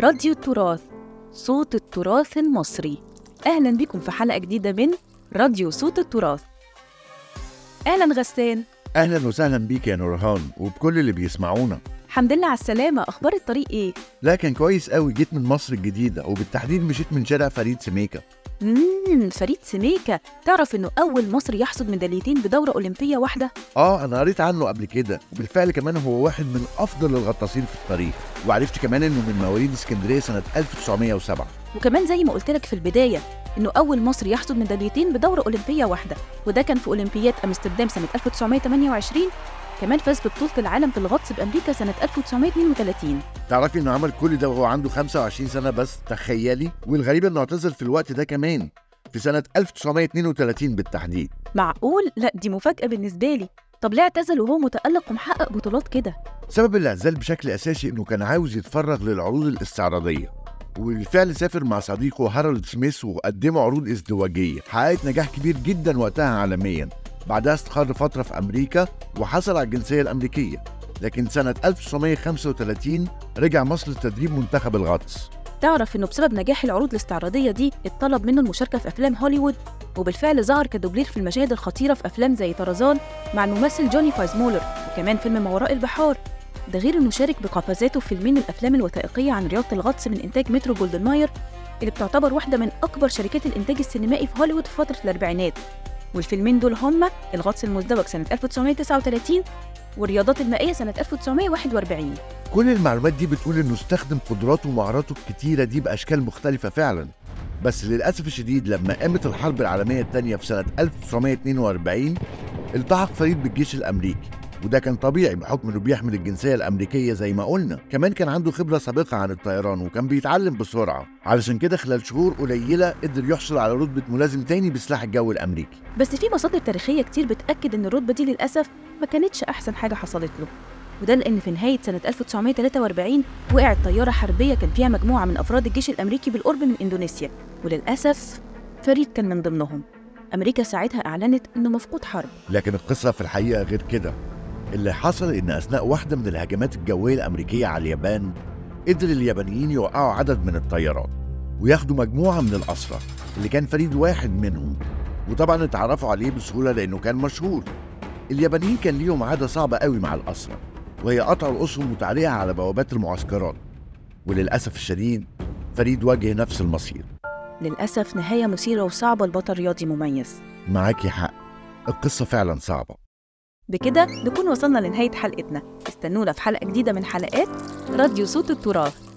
راديو التراث صوت التراث المصري. أهلا بكم في حلقة جديدة من راديو صوت التراث. أهلا غسان. أهلا وسهلا بيك يا نورهان وبكل اللي بيسمعونا. الحمد لله على السلامة. أخبار الطريق إيه؟ لا كان كويس قوي جيت من مصر الجديدة وبالتحديد مشيت من شارع فريد سميكة. مم. فريد سميكة تعرف إنه أول مصري يحصد ميداليتين بدورة أولمبية واحدة؟ آه أنا قريت عنه قبل كده وبالفعل كمان هو واحد من أفضل الغطاسين في التاريخ. وعرفت كمان إنه من مواليد اسكندرية سنة 1907 وكمان زي ما قلت لك في البداية إنه أول مصري يحصد ميداليتين بدورة أولمبية واحدة. وده كان في أولمبياد أمستردام سنة 1928 كمان فاز ببطولة العالم في الغطس بأمريكا سنة 1932 تعرفي إنه عمل كل ده وهو عنده 25 سنة بس تخيلي؟ والغريب إنه اعتزل في الوقت ده كمان. في سنة 1932 بالتحديد. معقول؟ لا دي مفاجأة بالنسبة لي. طب ليه اعتزل وهو متألق ومحقق بطولات كده؟ سبب الاعتزال بشكل أساسي إنه كان عاوز يتفرغ للعروض الاستعراضية وبالفعل سافر مع صديقه هارولد سميث وقدموا عروض ازدواجية. حققت نجاح كبير جدا وقتها عالميا. بعدها استقر فترة في أمريكا وحصل على الجنسية الأمريكية لكن سنة 1935 رجع مصر لتدريب منتخب الغطس. تعرف إنه بسبب نجاح العروض الاستعراضية دي اتطلب منه المشاركة في أفلام هوليوود وبالفعل ظهر كدوبلير في المشاهد الخطيرة في أفلام زي طرزان مع الممثل جوني فايزمولر وكمان فيلم ما وراء البحار. ده غير إنه شارك بقفزاته في فيلمين الأفلام الوثائقية عن رياضة الغطس من إنتاج مترو جولدن ماير اللي بتعتبر واحدة من أكبر شركات الإنتاج السينمائي في هوليوود في فترة الأربعينات. والفيلمين دول هما الغطس المزدوج سنة 1939 والرياضات المائية سنة 1941 كل المعلومات دي بتقول إنه استخدم قدراته ومهاراته الكتيرة دي بأشكال مختلفة فعلا. بس للأسف الشديد لما قامت الحرب العالمية الثانية في سنة 1942 التحق فريد بالجيش الأمريكي. وده كان طبيعي بحكم انه بيحمل الجنسية الأمريكية زي ما قلنا. كمان كان عنده خبرة سابقة عن الطيران وكان بيتعلم بسرعة. علشان كده خلال شهور قليلة قدر يحصل على رتبة ملازم تاني بسلاح الجو الأمريكي. بس في مصادر تاريخية كتير بتأكد إن الرتبة دي للأسف ما كانتش أحسن حاجة حصلت له. وده لأن في نهاية سنة 1943 وقعت طيارة حربية كان فيها مجموعة من أفراد الجيش الأمريكي بالقرب من إندونيسيا وللأسف فريد كان من ضمنهم. أمريكا ساعتها أعلنت إنه مفقود حرب. لكن القصة في الحقيقة غير كده. اللي حصل إن أثناء واحدة من الهجمات الجوية الأمريكية على اليابان قدر اليابانيين يوقعوا عدد من الطيارات وياخدوا مجموعة من الاسرى اللي كان فريد واحد منهم. وطبعا اتعرفوا عليه بسهولة لأنه كان مشهور. اليابانيين كان ليهم عادة صعبة قوي مع الاسرى وهي قطع رؤوسهم وتعليقها على بوابات المعسكرات. وللأسف الشديد فريد واجه نفس المصير. للأسف نهاية مثيرة وصعبة لبطل رياضي مميز. معاكي حق. القصة فعلا صعبة. بكده نكون وصلنا لنهاية حلقتنا. استنونا في حلقة جديدة من حلقات راديو صوت التراث